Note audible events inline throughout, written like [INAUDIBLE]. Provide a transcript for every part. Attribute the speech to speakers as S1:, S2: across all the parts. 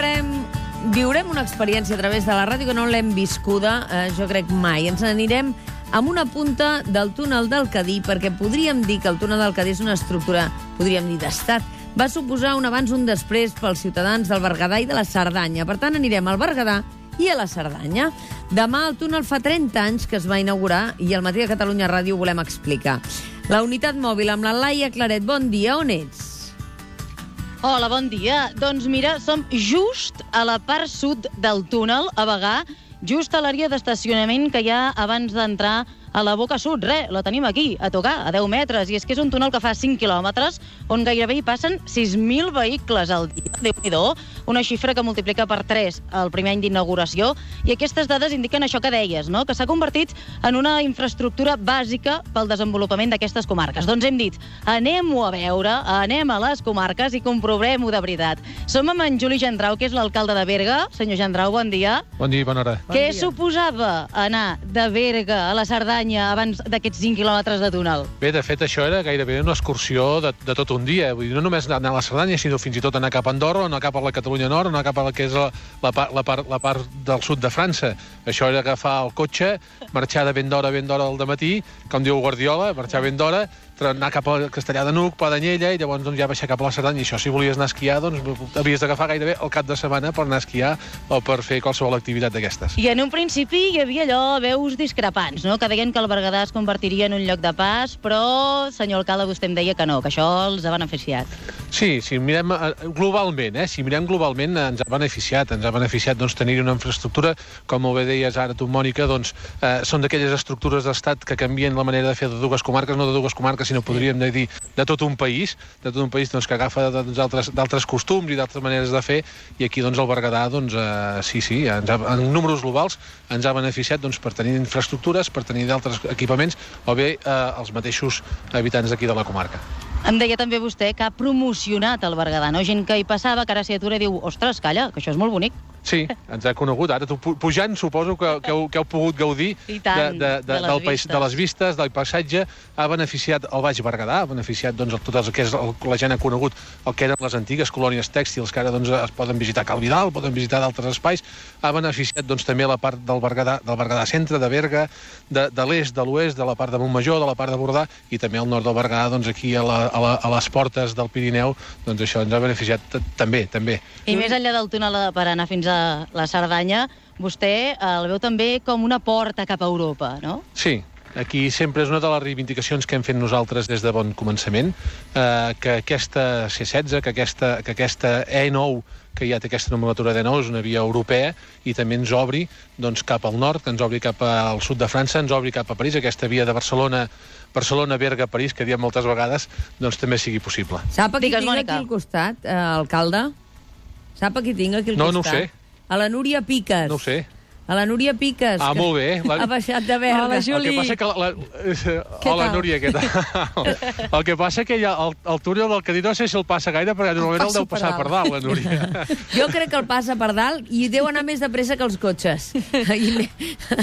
S1: farem... Viurem una experiència a través de la ràdio que no l'hem viscuda, eh, jo crec mai. Ens anirem amb una punta del túnel del Cadí, perquè podríem dir que el túnel del Cadí és una estructura, podríem dir, d'estat. Va suposar un abans un després pels ciutadans del Berguedà i de la Cerdanya. Per tant, anirem al Berguedà i a la Cerdanya. Demà el túnel fa 30 anys que es va inaugurar i al matí de Catalunya Ràdio volem explicar. La unitat mòbil amb la Laia Claret. Bon dia, on ets?
S2: Hola, bon dia. Doncs mira, som just a la part sud del túnel, a Bagà, just a l'àrea d'estacionament que hi ha abans d'entrar a la Boca Sud. Re, la tenim aquí, a tocar, a 10 metres. I és que és un túnel que fa 5 quilòmetres, on gairebé hi passen 6.000 vehicles al dia. déu nhi una xifra que multiplica per 3 el primer any d'inauguració. I aquestes dades indiquen això que deies, no? que s'ha convertit en una infraestructura bàsica pel desenvolupament d'aquestes comarques. Doncs hem dit, anem-ho a veure, anem a les comarques i comprovem-ho de veritat. Som amb en Juli Gendrau, que és l'alcalde de Berga. Senyor Gendrau, bon dia.
S3: Bon dia bona hora.
S1: Bon
S2: Què
S1: dia.
S2: suposava anar de Berga a la Cerdanya abans d'aquests 5 quilòmetres de túnel?
S3: Bé, de fet, això era gairebé una excursió de, de tot un dia. Vull dir, no només anar a la Cerdanya, sinó fins i tot anar cap a Andorra, anar cap a la Catalunya Nord, anar cap a la que és la, la, part, la, part, la part del sud de França. Això era agafar el cotxe, marxar de ben d'hora, ben d'hora del matí, com diu Guardiola, marxar ben d'hora, anar cap a Castellà de Nuc, Pla d'Anyella, i llavors doncs, ja baixar cap a la Cerdanya. I això, si volies anar a esquiar, doncs havies d'agafar gairebé el cap de setmana per anar a esquiar o per fer qualsevol activitat d'aquestes.
S2: I en un principi hi havia allò, veus discrepants, no? que deien que el Berguedà es convertiria en un lloc de pas, però, senyor alcalde, vostè em deia que no, que això els ha beneficiat.
S3: Sí, si mirem eh, globalment, eh, si mirem globalment ens ha beneficiat, ens ha beneficiat doncs, tenir una infraestructura, com molt bé deies ara tu, Mònica, doncs, eh, són d'aquelles estructures d'estat que canvien la manera de fer de dues comarques, no de dues comarques, sinó podríem dir de tot un país, de tot un país doncs, que agafa doncs, d'altres d'altres costums i d'altres maneres de fer, i aquí doncs, el Berguedà, doncs, eh, sí, sí, ens ha, en números globals ens ha beneficiat doncs, per tenir infraestructures, per tenir d'altres equipaments, o bé eh, els mateixos habitants d'aquí de la comarca.
S2: Em deia també vostè que ha promocionat el Berguedà, no? Gent que hi passava, que ara s'hi atura i diu, ostres, calla, que això és molt bonic.
S3: Sí, ens ha conegut. Ara, tu, pu- pujant, suposo que, que, heu, que heu pogut gaudir [LAUGHS]
S2: tant,
S3: de, de,
S2: de les
S3: del
S2: vistes.
S3: de les vistes, del paisatge. Ha beneficiat el Baix Berguedà, ha beneficiat doncs, tot el que és el, la gent ha conegut el que eren les antigues colònies tèxtils, que ara doncs, es poden visitar Cal Vidal, poden visitar d'altres espais. Ha beneficiat doncs, també la part del Berguedà, del Berguedà centre, de Berga, de, de l'est, de l'oest, de la part de Montmajor, de la part de Bordà, i també al nord del Berguedà, doncs, aquí a, la, a, la, a les portes del Pirineu, doncs això ens ha beneficiat també, també.
S2: I més enllà del túnel per anar fins a la Cerdanya, vostè el veu també com una porta cap a Europa, no?
S3: Sí, aquí sempre és una de les reivindicacions que hem fet nosaltres des de bon començament, eh, que aquesta C16, que aquesta, que aquesta E9, que ja té aquesta nomenclatura d'E9, és una via europea, i també ens obri doncs, cap al nord, que ens obri cap al sud de França, ens obri cap a París, aquesta via de Barcelona, Barcelona, Berga, París, que diem moltes vegades, doncs també sigui possible.
S1: Sap a qui
S2: Digues,
S1: tinc
S2: Mònica.
S1: aquí al costat, eh, alcalde? Sap a qui tinc aquí al
S3: No, no ho
S1: costat?
S3: sé.
S1: A la Núria Piques.
S3: No sé.
S1: A la Núria Piques.
S3: Ah, molt bé. [LAUGHS] La-
S1: Ha baixat de Berga.
S4: Hola, Ju-
S3: El que
S4: Juli.
S3: passa que la, la, eh,
S4: Què
S3: hola,
S4: tal?
S3: Núria, què tal? [LAUGHS] El que passa que ja el, el túnel del Cadí no sé si el passa gaire, perquè normalment el
S4: passo
S3: deu passar
S4: per
S3: per
S4: dalt.
S3: la Núria. [LAUGHS]
S1: Jo crec que el passa per dalt i deu anar més de pressa que els cotxes.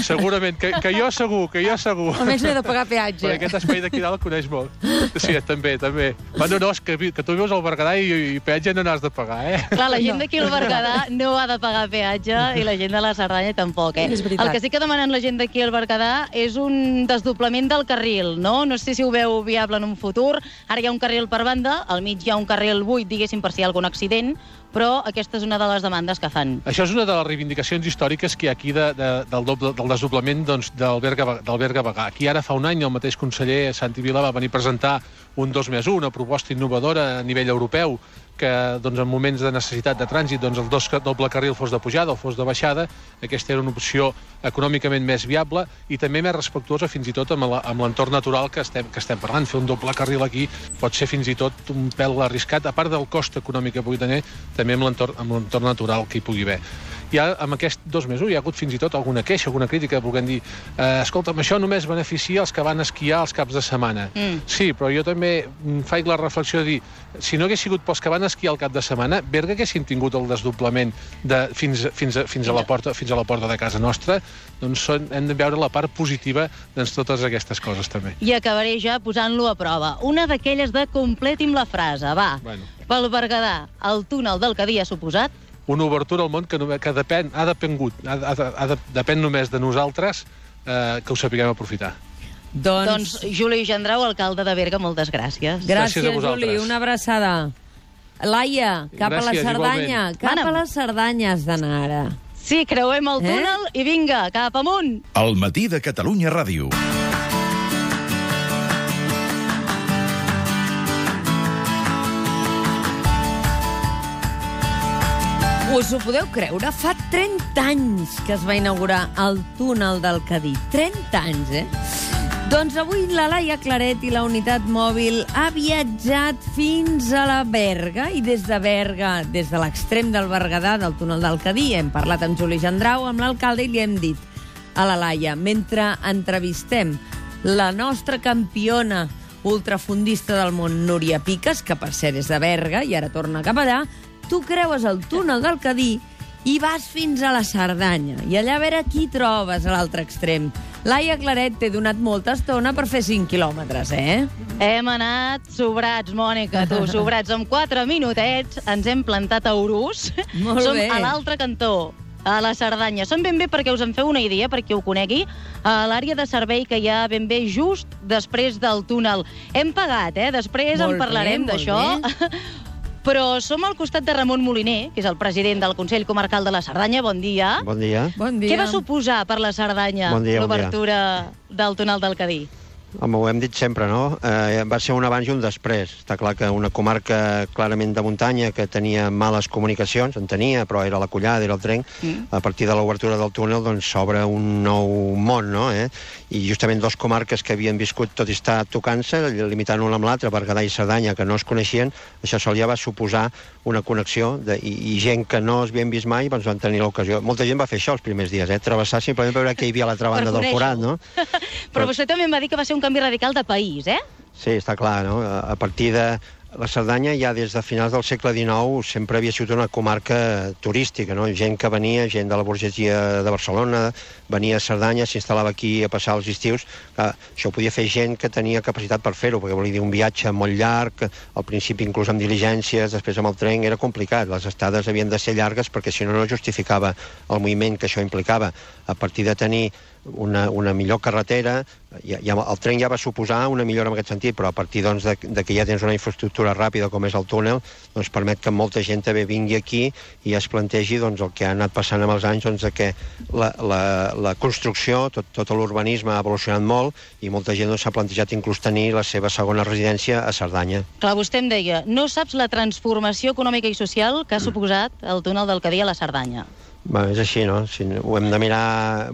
S3: Segurament, que, que jo segur, que jo segur.
S4: Almenys no he de pagar
S3: Perquè
S4: peatge.
S3: aquest espai d'aquí dalt el coneix molt. Sí, també, també. Bueno, no, és que, que tu vius al Berguedà i, i peatge no n'has de pagar, eh?
S2: Clar, la gent d'aquí al Berguedà no ha de pagar peatge i la gent de la Cerdanya tampoc, eh?
S4: És veritat.
S2: El que sí que demanen la gent d'aquí al Berguedà és un desdoblament del carril, no? No sé si ho veu viable en un futur. Ara hi ha un carril per banda, al mig hi ha un carril buit, diguéssim, per si hi ha algun accident, però aquesta és una de les demandes que fan.
S3: Això és una de les reivindicacions històriques que hi ha aquí de, de, del, doble, del desdoblament doncs, del, Berga, del Berga Bagà. Aquí ara fa un any el mateix conseller Santi Vila va venir a presentar un 2 més 1, una proposta innovadora a nivell europeu que doncs, en moments de necessitat de trànsit doncs, el dos, doble carril fos de pujada o fos de baixada. Aquesta era una opció econòmicament més viable i també més respectuosa fins i tot amb l'entorn natural que estem, que estem parlant. Fer un doble carril aquí pot ser fins i tot un pèl arriscat, a part del cost econòmic que pugui tenir, també amb l'entorn natural que hi pugui haver. Ja amb aquest dos mesos hi ha hagut fins i tot alguna queixa, alguna crítica, volent dir eh, escolta'm, això només beneficia els que van esquiar els caps de setmana.
S2: Mm.
S3: Sí, però jo també mm, faig la reflexió de dir, si no hagués sigut pels que van esquiar el cap de setmana, Berga haguessin tingut el desdoblament de, fins, fins, a, fins, a la porta, fins a la porta de casa nostra, doncs són, hem de veure la part positiva de totes aquestes coses també.
S2: I acabaré ja posant-lo a prova. Una d'aquelles de completi'm la frase, va.
S3: Bueno.
S2: Pel Berguedà, el túnel del Cadí ha suposat...
S3: una obertura al món que, només, que depèn, ha depengut, ha, ha, ha, de, depèn només de nosaltres eh, que ho sapiguem aprofitar.
S1: Doncs,
S2: Doncs Juli Gendrau, alcalde de Berga, moltes gràcies.
S1: gràcies,
S3: gràcies a vosaltres.
S1: Juli, una abraçada. Laia, cap a la
S3: Gràcies,
S1: Cerdanya.
S3: igualment.
S1: Cap a la Cerdanya has d'anar ara.
S2: Sí, creuem el
S1: Eh?
S2: túnel i vinga, cap amunt.
S4: El matí de Catalunya Ràdio.
S1: Us ho podeu creure? Fa 30 anys que es va inaugurar el túnel del Cadí. 30 anys, eh? Doncs avui la Laia Claret i la unitat mòbil ha viatjat fins a la Berga i des de Berga, des de l'extrem del Berguedà, del túnel del Cadí, hem parlat amb Juli Gendrau, amb l'alcalde, i li hem dit a la Laia, mentre entrevistem la nostra campiona ultrafundista del món, Núria Piques, que per cert és de Berga i ara torna cap allà, tu creues el túnel del Cadí i vas fins a la Cerdanya. I allà a veure qui trobes a l'altre extrem. Laia Claret t'he donat molta estona per fer 5 quilòmetres, eh?
S2: Hem anat sobrats, Mònica, tu, sobrats. Amb quatre minutets ens hem plantat a Urús.
S1: Molt
S2: Som
S1: bé.
S2: a l'altre cantó, a la Cerdanya. Som ben bé perquè us en feu una idea, per qui ho conegui, a l'àrea de servei que hi ha ben bé just després del túnel. Hem pagat, eh? Després
S1: Molt
S2: en parlarem d'això. [LAUGHS] Però som al costat de Ramon Moliner, que és el president del Consell Comarcal de la Cerdanya. Bon dia.
S5: Bon dia.
S1: Bon dia.
S2: Què va suposar per la Cerdanya
S5: Bon dia, bon dia.
S2: l'obertura del túnel del Cadí?
S5: Home, ho hem dit sempre, no? Eh, va ser un abans i un després. Està clar que una comarca clarament de muntanya que tenia males comunicacions, en tenia, però era la collada, era el tren, mm. a partir de l'obertura del túnel doncs s'obre un nou món, no? Eh? I justament dos comarques que havien viscut tot i estar tocant-se, limitant una amb l'altra, Berguedà i Cerdanya, que no es coneixien, això sol ja va suposar una connexió de, i, i gent que no es havien vist mai doncs van tenir l'ocasió. Molta gent va fer això els primers dies, eh? travessar simplement per veure què hi havia a l'altra banda del forat, no? [LAUGHS]
S2: Però vostè també em va dir que va ser un canvi radical de país, eh?
S5: Sí, està clar, no? A partir de la Cerdanya ja des de finals del segle XIX sempre havia sigut una comarca turística, no? Gent que venia, gent de la burgesia de Barcelona, venia a Cerdanya, s'instal·lava aquí a passar els estius. Clar, això ho podia fer gent que tenia capacitat per fer-ho, perquè volia dir un viatge molt llarg, al principi inclús amb diligències, després amb el tren, era complicat. Les estades havien de ser llargues perquè si no no justificava el moviment que això implicava. A partir de tenir una, una millor carretera, ja, ja, el tren ja va suposar una millora en aquest sentit, però a partir doncs, de, de que ja tens una infraestructura ràpida com és el túnel, doncs permet que molta gent també vingui aquí i es plantegi doncs, el que ha anat passant amb els anys, doncs, de que la, la, la construcció, tot, tot l'urbanisme ha evolucionat molt i molta gent doncs, s'ha plantejat inclús tenir la seva segona residència a Cerdanya.
S2: Clar, vostè em deia, no saps la transformació econòmica i social que ha suposat el túnel del Cadí a la Cerdanya.
S5: Bé, és així, no? Si ho hem de mirar...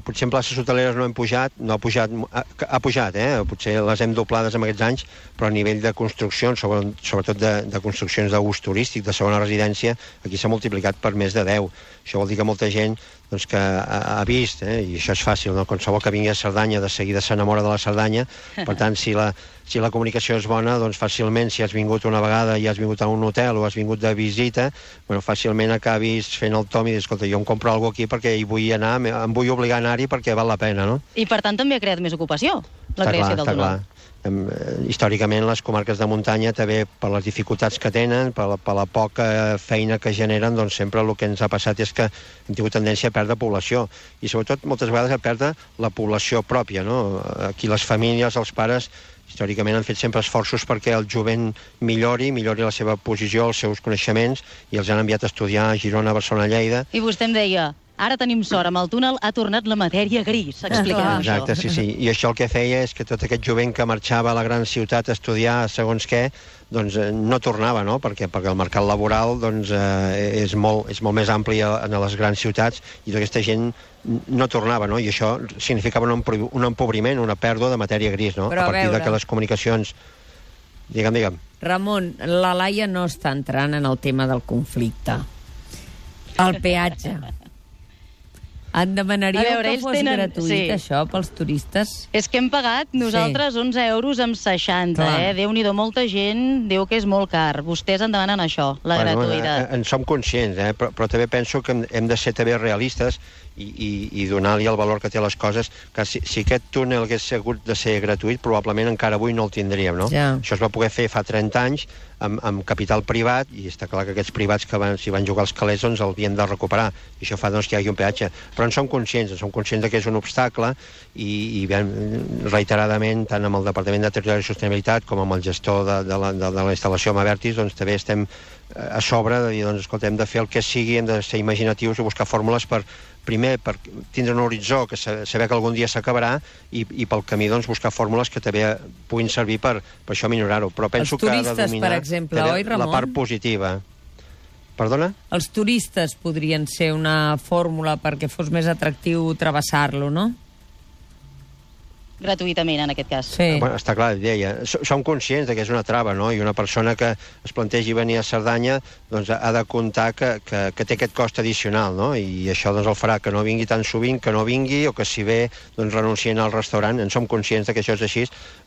S5: Potser en places hoteleres no hem pujat, no ha pujat, ha, ha pujat, eh? Potser les hem doblades en aquests anys, però a nivell de construccions, sobre- sobretot de, de construccions d'ús turístic, de segona residència, aquí s'ha multiplicat per més de 10. Això vol dir que molta gent doncs, que ha, ha vist, eh? i això és fàcil, no? qualsevol que vingui a Cerdanya de seguida s'enamora de la Cerdanya, [LAUGHS] per tant, si la, si la comunicació és bona, doncs fàcilment, si has vingut una vegada i has vingut a un hotel o has vingut de visita, bueno, fàcilment acabis fent el tom i dir, escolta, jo em compro alguna aquí perquè hi vull anar, em vull obligar a anar-hi perquè val la pena, no?
S2: I, per tant, també ha creat més ocupació, la creació del
S5: està clar. Eh, històricament les comarques de muntanya també per les dificultats que tenen, per la, per la poca feina que generen, doncs sempre el que ens ha passat és que hem tingut tendència a perdre població i sobretot moltes vegades a perdre la població pròpia. No? Aquí les famílies, els pares, històricament han fet sempre esforços perquè el jovent millori, millori la seva posició, els seus coneixements i els han enviat a estudiar a Girona, Barcelona, Lleida
S2: I vostè em deia, ara tenim sort, amb el túnel ha tornat la matèria gris. Això.
S5: Exacte, sí, sí. I això el que feia és que tot aquest jovent que marxava a la gran ciutat a estudiar segons què, doncs eh, no tornava, no? Perquè, perquè el mercat laboral doncs, eh, és, molt, és molt més ampli a, a les grans ciutats i tota aquesta gent no tornava, no? I això significava un, un empobriment, una pèrdua de matèria gris, no?
S1: Però a
S5: a partir
S1: veure.
S5: de que les comunicacions... Digue'm, digue'm.
S1: Ramon, la Laia no està entrant en el tema del conflicte. El peatge. Et demanaríeu
S2: A veure,
S1: que fos
S2: tenen-
S1: gratuït,
S2: sí.
S1: això, pels turistes?
S2: És que hem pagat nosaltres 11 euros amb 60,
S1: Clar.
S2: eh? Déu-n'hi-do, molta gent diu que és molt car. Vostès en demanen això, la
S5: Bueno,
S2: gratuïtat.
S5: eh, En som conscients, eh? però, però també penso que hem, hem de ser també realistes i, i, i donar-li el valor que té les coses, que si, si aquest túnel hagués hagut de ser gratuït, probablement encara avui no el tindríem, no?
S1: Ja.
S5: Això es va poder fer fa 30 anys amb, amb capital privat, i està clar que aquests privats que van, si van jugar als calés doncs el havien de recuperar, i això fa doncs, que hi hagi un peatge. Però en som conscients, en som conscients de que és un obstacle, i, i ben, reiteradament, tant amb el Departament de Territori i Sostenibilitat com amb el gestor de, de, la, de, de la instal·lació Mavertis, doncs també estem eh, a sobre de dir, doncs, escolta, hem de fer el que sigui, hem de ser imaginatius i buscar fórmules per, primer, per tindre un horitzó que sa- saber que algun dia s'acabarà i, i pel camí doncs, buscar fórmules que també puguin servir per, per això millorar-ho. Però penso que ha de dominar
S1: per exemple, oi, Ramon?
S5: la part positiva. Perdona?
S1: Els turistes podrien ser una fórmula perquè fos més atractiu travessar-lo, no?
S2: Gratuïtament, en aquest cas.
S1: Sí.
S5: Bueno, està clar, deia, so- som conscients de que és una trava, no? I una persona que es plantegi venir a Cerdanya doncs, ha de comptar que, que, que té aquest cost addicional, no? I això doncs, el farà que no vingui tan sovint, que no vingui, o que si ve doncs, renuncien al restaurant. En som conscients de que això és així,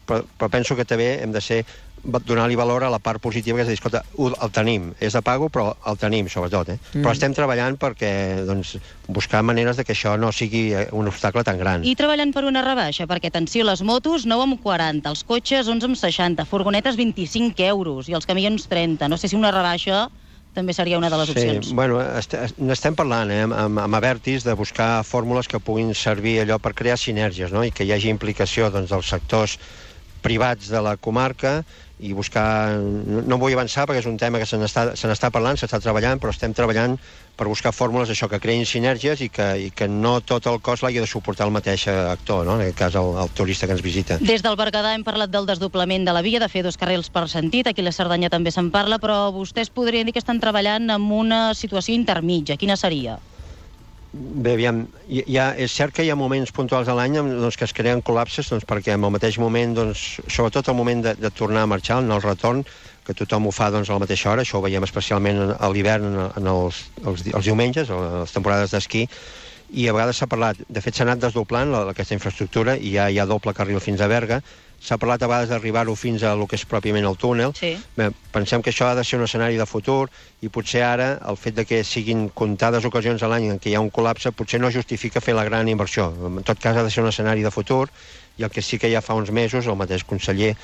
S5: però, però penso que també hem de ser donar-li valor a la part positiva, que és dir, escolta, el tenim, és de pago, però el tenim, sobretot, eh? Mm. Però estem treballant perquè, doncs, buscar maneres de que això no sigui eh, un obstacle tan gran.
S2: I treballant per una rebaixa, perquè, atenció, les motos 9 amb 40, els cotxes 11 amb 60, furgonetes 25 euros i els camions 30. No sé si una rebaixa també seria una de les opcions.
S5: Sí, bueno, est est- n'estem parlant eh, amb, amb Avertis de buscar fórmules que puguin servir allò per crear sinergies no? i que hi hagi implicació doncs, dels sectors privats de la comarca i buscar... No, no vull avançar perquè és un tema que se n'està parlant, s'està treballant, però estem treballant per buscar fórmules això que creïn sinergies i que, i que no tot el cost l'hagi de suportar el mateix actor, no? en aquest cas el, el turista que ens visita.
S2: Des del Berguedà hem parlat del desdoblament de la via, de fer dos carrils per sentit, aquí a la Cerdanya també se'n parla, però vostès podrien dir que estan treballant en una situació intermitja. Quina seria?
S5: Bé, aviam, ha, és cert que hi ha moments puntuals a l'any doncs, que es creen col·lapses doncs, perquè en el mateix moment, doncs, sobretot el moment de, de tornar a marxar, en el retorn, que tothom ho fa doncs, a la mateixa hora, això ho veiem especialment en- a l'hivern, en, en els, els, els diumenges, a les temporades d'esquí, i a vegades s'ha parlat, de fet s'ha anat desdoblant la, aquesta infraestructura i ja hi ha doble carril fins a Berga, s'ha parlat a vegades d'arribar-ho fins a lo que és pròpiament el túnel,
S2: Sí.
S5: Bé, pensem que això ha de ser un escenari de futur i potser ara el fet de que siguin comptades ocasions a l'any en què hi ha un col·lapse potser no justifica fer la gran inversió. En tot cas ha de ser un escenari de futur i el que sí que ja fa uns mesos el mateix conseller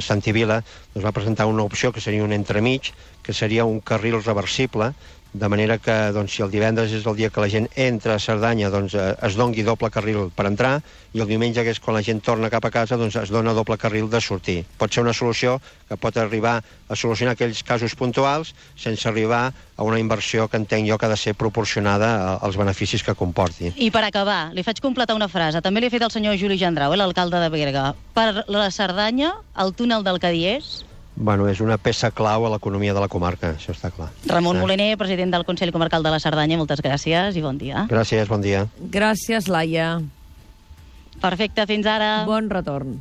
S5: Santi Vila doncs, va presentar una opció que seria un entremig, que seria un carril reversible de manera que doncs, si el divendres és el dia que la gent entra a Cerdanya doncs, eh, es dongui doble carril per entrar i el diumenge, que és quan la gent torna cap a casa, doncs es dona doble carril de sortir. Pot ser una solució que pot arribar a solucionar aquells casos puntuals sense arribar a una inversió que entenc jo que ha de ser proporcionada a- als beneficis que comporti.
S2: I per acabar, li faig completar una frase. També li he fet el senyor Juli Gendrau, eh, l'alcalde de Berga. Per la Cerdanya, el túnel del Cadiers,
S5: Bueno, és una peça clau a l'economia de la comarca, això està clar.
S2: Ramon
S5: Sí.
S2: Moliner, president del Consell Comarcal de la Cerdanya, moltes gràcies i bon dia.
S5: Gràcies, bon dia.
S1: Gràcies, Laia.
S2: Perfecte, fins ara.
S1: Bon retorn.